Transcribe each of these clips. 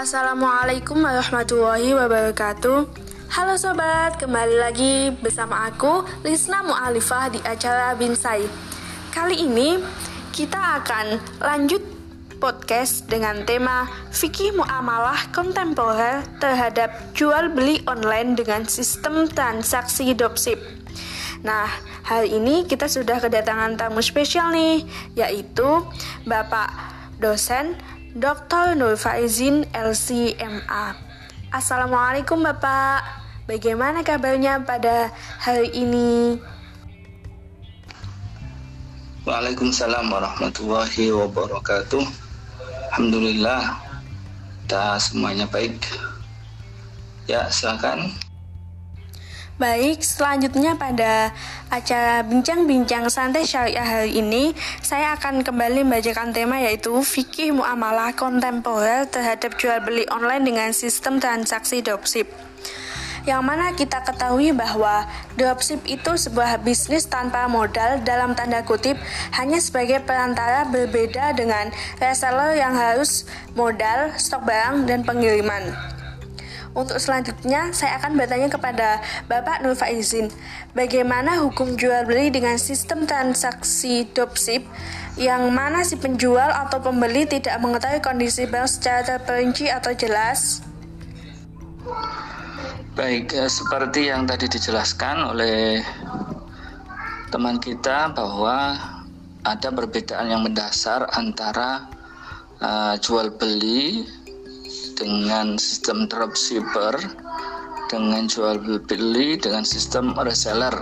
Assalamualaikum warahmatullahi wabarakatuh. Halo sobat, kembali lagi bersama aku Lisna Mu'alifah di acara Binsai. Kali ini kita akan lanjut podcast dengan tema fikih muamalah kontemporer terhadap jual beli online dengan sistem transaksi dropship. Nah, hari ini kita sudah kedatangan tamu spesial nih, yaitu Bapak dosen Dr. Nur Faizin LCMA. Assalamualaikum Bapak, bagaimana kabarnya pada hari ini? Waalaikumsalam warahmatullahi wabarakatuh. Alhamdulillah, kita semuanya baik. Ya, silakan. Baik, selanjutnya pada acara bincang-bincang santai syariah hari ini, saya akan kembali membacakan tema yaitu fikih muamalah kontemporer terhadap jual beli online dengan sistem transaksi dropship. Yang mana kita ketahui bahwa dropship itu sebuah bisnis tanpa modal dalam tanda kutip hanya sebagai perantara berbeda dengan reseller yang harus modal, stok barang, dan pengiriman. Untuk selanjutnya, saya akan bertanya kepada Bapak Nur Faizin, bagaimana hukum jual beli dengan sistem transaksi dropship yang mana si penjual atau pembeli tidak mengetahui kondisi barang secara terperinci atau jelas? Baik, eh, seperti yang tadi dijelaskan oleh teman kita bahwa ada perbedaan yang mendasar antara uh, jual beli dengan sistem dropshipper dengan jual beli dengan sistem reseller.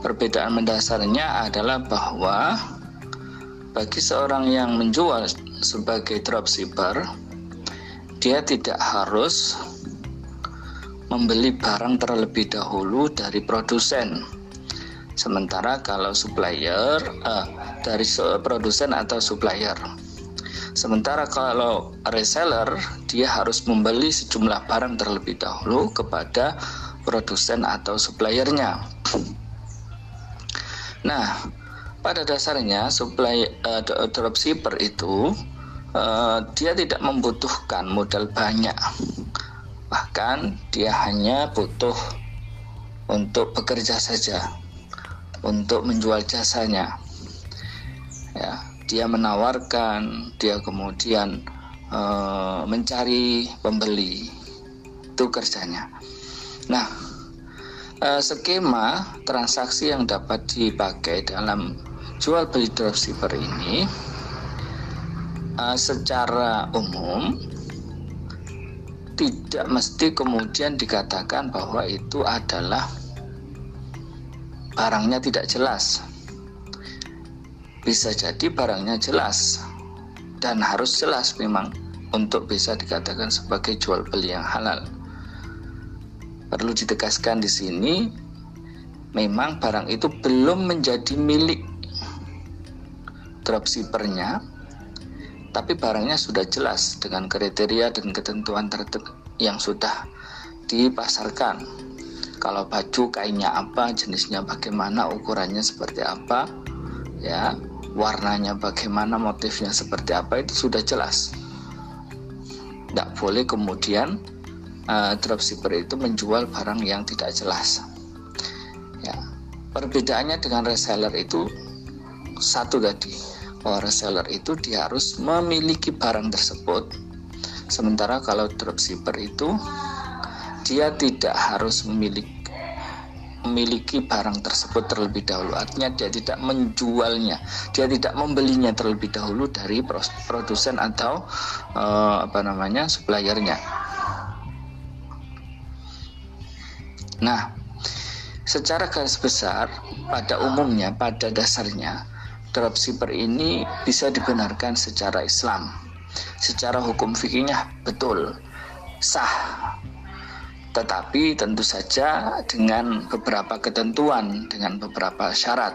Perbedaan mendasarnya adalah bahwa bagi seorang yang menjual sebagai dropshipper, dia tidak harus membeli barang terlebih dahulu dari produsen. Sementara kalau supplier eh, dari produsen atau supplier Sementara kalau reseller dia harus membeli sejumlah barang terlebih dahulu kepada produsen atau suppliernya. Nah, pada dasarnya supply uh, dropshipper itu uh, dia tidak membutuhkan modal banyak. Bahkan dia hanya butuh untuk bekerja saja, untuk menjual jasanya. Ya, dia menawarkan, dia kemudian e, mencari pembeli. Itu kerjanya. Nah, e, skema transaksi yang dapat dipakai dalam jual beli dropshipper ini e, secara umum tidak mesti kemudian dikatakan bahwa itu adalah barangnya tidak jelas bisa jadi barangnya jelas dan harus jelas memang untuk bisa dikatakan sebagai jual beli yang halal. Perlu ditegaskan di sini, memang barang itu belum menjadi milik dropshippernya, tapi barangnya sudah jelas dengan kriteria dan ketentuan tertentu yang sudah dipasarkan. Kalau baju kainnya apa, jenisnya bagaimana, ukurannya seperti apa, ya warnanya bagaimana, motifnya seperti apa itu sudah jelas. Tidak boleh kemudian uh, dropshipper itu menjual barang yang tidak jelas. Ya, perbedaannya dengan reseller itu satu tadi bahwa reseller itu dia harus memiliki barang tersebut. Sementara kalau dropshipper itu dia tidak harus memiliki memiliki barang tersebut terlebih dahulu. Artinya dia tidak menjualnya, dia tidak membelinya terlebih dahulu dari produsen atau uh, apa namanya suppliernya. Nah, secara garis besar pada umumnya pada dasarnya dropshipper ini bisa dibenarkan secara Islam. Secara hukum fikihnya betul sah tetapi tentu saja dengan beberapa ketentuan, dengan beberapa syarat.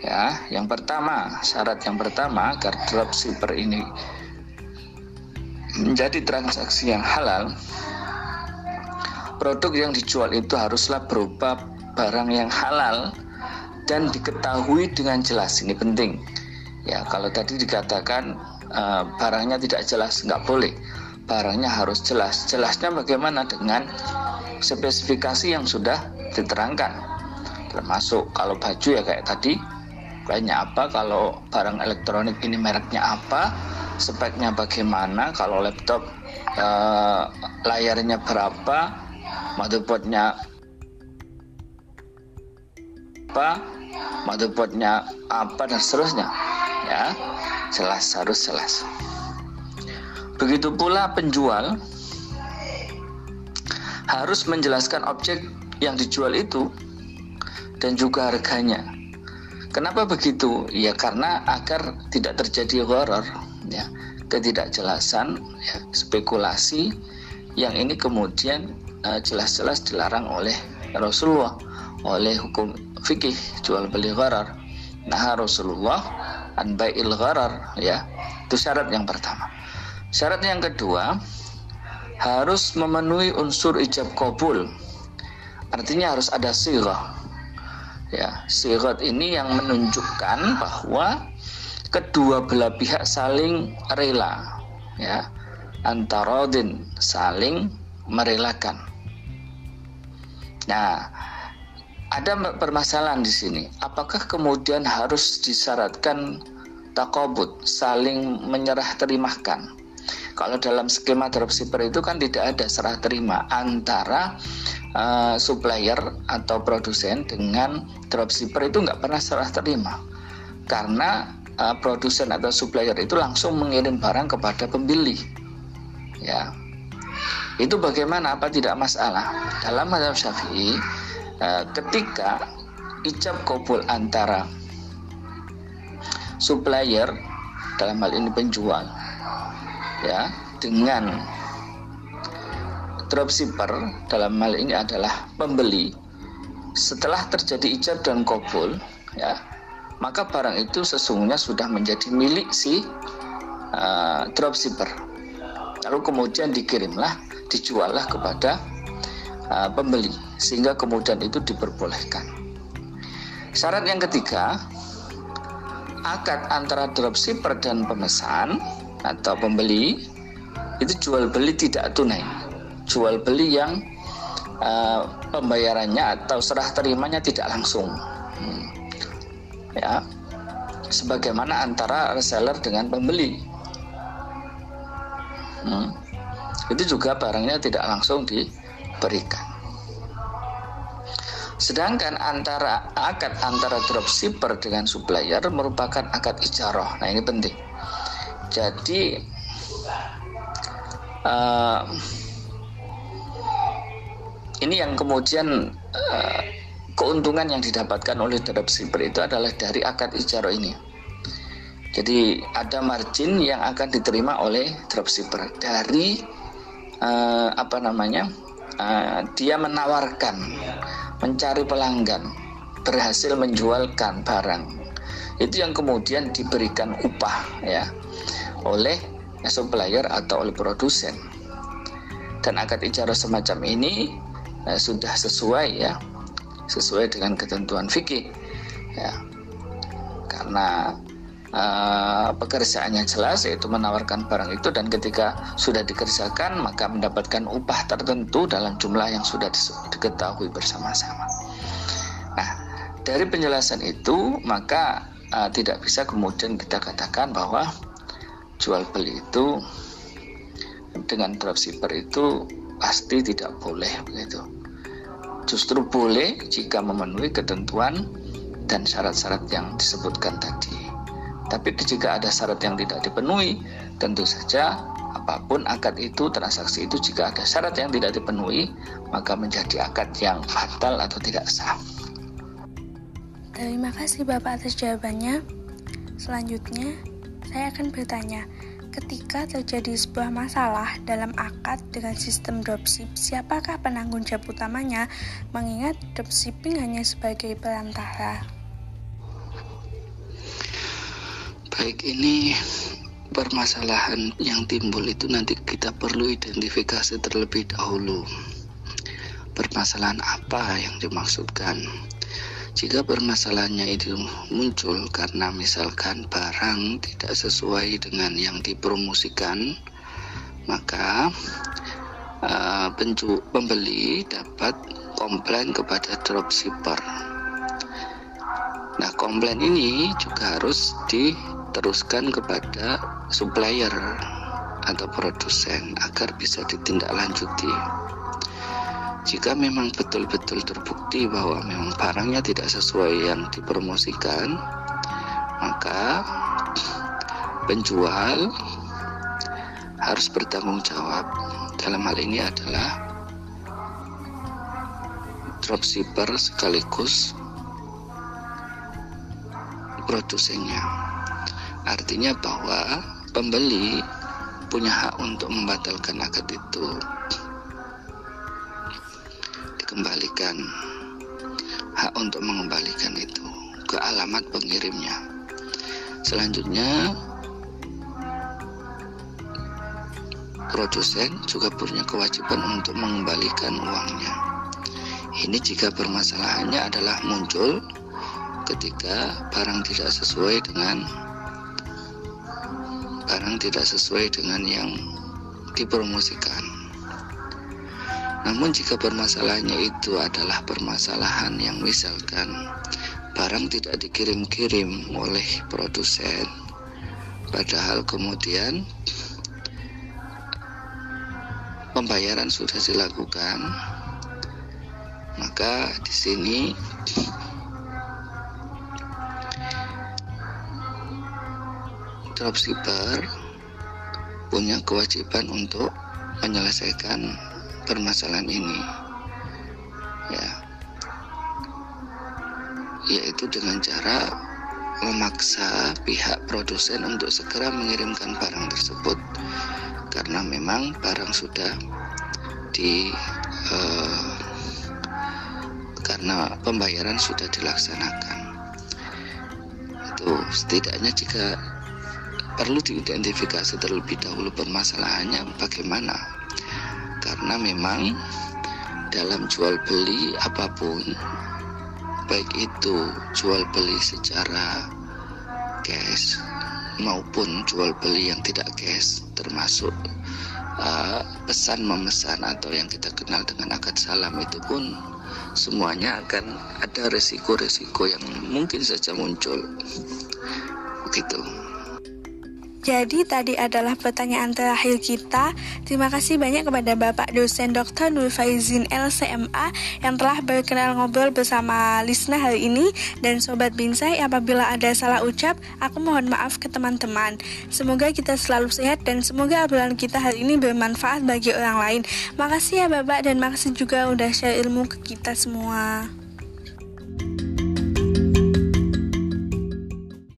Ya, yang pertama, syarat yang pertama agar dropshipper ini menjadi transaksi yang halal, produk yang dijual itu haruslah berupa barang yang halal dan diketahui dengan jelas. Ini penting. Ya, kalau tadi dikatakan uh, barangnya tidak jelas, nggak boleh barangnya harus jelas. Jelasnya bagaimana dengan spesifikasi yang sudah diterangkan. Termasuk kalau baju ya kayak tadi, kayaknya apa, kalau barang elektronik ini mereknya apa, speknya bagaimana, kalau laptop eh, layarnya berapa, motherboardnya apa, motherboardnya apa dan seterusnya. Ya, jelas harus jelas. Begitu pula penjual harus menjelaskan objek yang dijual itu dan juga harganya. Kenapa begitu? Ya karena agar tidak terjadi horor, ya ketidakjelasan, ya, spekulasi yang ini kemudian uh, jelas-jelas dilarang oleh Rasulullah, oleh hukum fikih jual beli gharar. Nah Rasulullah an bai'il gharar, ya itu syarat yang pertama. Syarat yang kedua harus memenuhi unsur ijab kabul. Artinya harus ada sirah. Ya, sirat ini yang menunjukkan bahwa kedua belah pihak saling rela, ya, antarodin saling merelakan. Nah, ada permasalahan di sini. Apakah kemudian harus disyaratkan takobut, saling menyerah terimakan? Kalau dalam skema dropshipper itu kan tidak ada serah terima antara uh, supplier atau produsen dengan dropshipper itu nggak pernah serah terima karena uh, produsen atau supplier itu langsung mengirim barang kepada pembeli. Ya, itu bagaimana? Apa tidak masalah? Dalam mazhab Syafi'i, uh, ketika ijab kabul antara supplier dalam hal ini penjual ya dengan dropshipper dalam hal ini adalah pembeli. Setelah terjadi ijab dan kabul ya maka barang itu sesungguhnya sudah menjadi milik si uh, dropshipper. Lalu kemudian dikirimlah dijuallah kepada uh, pembeli sehingga kemudian itu diperbolehkan. Syarat yang ketiga akad antara dropshipper dan pemesan atau pembeli itu jual beli tidak tunai jual beli yang uh, pembayarannya atau serah terimanya tidak langsung hmm. ya sebagaimana antara reseller dengan pembeli hmm. itu juga barangnya tidak langsung diberikan Sedangkan antara akad antara dropshipper dengan supplier merupakan akad ijaroh. Nah ini penting. Jadi uh, ini yang kemudian uh, keuntungan yang didapatkan oleh dropshipper itu adalah dari akad ijaroh ini. Jadi ada margin yang akan diterima oleh dropshipper dari uh, apa namanya uh, dia menawarkan, mencari pelanggan, berhasil menjualkan barang. Itu yang kemudian diberikan upah ya oleh supplier atau oleh produsen. Dan akad ijarah semacam ini eh, sudah sesuai ya, sesuai dengan ketentuan fikih ya. Karena eh, pekerjaannya jelas yaitu menawarkan barang itu dan ketika sudah dikerjakan maka mendapatkan upah tertentu dalam jumlah yang sudah diketahui bersama-sama. Nah, dari penjelasan itu maka uh, tidak bisa kemudian kita katakan bahwa jual beli itu dengan dropshipper itu pasti tidak boleh begitu. Justru boleh jika memenuhi ketentuan dan syarat-syarat yang disebutkan tadi. Tapi jika ada syarat yang tidak dipenuhi, tentu saja apa pun akad itu, transaksi itu jika ada syarat yang tidak dipenuhi, maka menjadi akad yang fatal atau tidak sah. Terima kasih Bapak atas jawabannya. Selanjutnya, saya akan bertanya, ketika terjadi sebuah masalah dalam akad dengan sistem dropship, siapakah penanggung jawab utamanya mengingat dropshipping hanya sebagai perantara? Baik, ini permasalahan yang timbul itu nanti kita perlu identifikasi terlebih dahulu. Permasalahan apa yang dimaksudkan? Jika permasalahannya itu muncul karena misalkan barang tidak sesuai dengan yang dipromosikan, maka uh, pembeli dapat komplain kepada dropshipper. Nah, komplain ini juga harus diteruskan kepada supplier atau produsen agar bisa ditindaklanjuti. Jika memang betul-betul terbukti bahwa memang barangnya tidak sesuai yang dipromosikan, maka penjual harus bertanggung jawab. Dalam hal ini adalah dropshipper sekaligus produsennya. Artinya bahwa pembeli punya hak untuk membatalkan akad itu dikembalikan. Hak untuk mengembalikan itu ke alamat pengirimnya. Selanjutnya produsen juga punya kewajiban untuk mengembalikan uangnya. Ini jika permasalahannya adalah muncul ketika barang tidak sesuai dengan barang tidak sesuai dengan yang dipromosikan. Namun jika permasalahannya itu adalah permasalahan yang misalkan barang tidak dikirim-kirim oleh produsen. Padahal kemudian pembayaran sudah dilakukan maka di sini dropshipper punya kewajiban untuk menyelesaikan permasalahan ini. Ya. Yaitu dengan cara memaksa pihak produsen untuk segera mengirimkan barang tersebut. Karena memang barang sudah di eh, karena pembayaran sudah dilaksanakan. Itu setidaknya jika perlu diidentifikasi terlebih dahulu permasalahannya bagaimana karena memang dalam jual beli apa pun baik itu jual beli secara cash maupun jual beli yang tidak cash termasuk uh, pesan memesan atau yang kita kenal dengan akad salam itu pun semuanya akan ada resiko-resiko yang mungkin saja muncul. Begitu jadi tadi adalah pertanyaan terakhir kita. Terima kasih banyak kepada Bapak dosen Dr. Nur Faizin LCMA yang telah berkenal ngobrol bersama Lisna hari ini dan Sobat Binsai apabila ada salah ucap, aku mohon maaf ke teman-teman. Semoga kita selalu sehat dan semoga obrolan kita hari ini bermanfaat bagi orang lain. Makasih ya Bapak dan makasih juga udah share ilmu ke kita semua.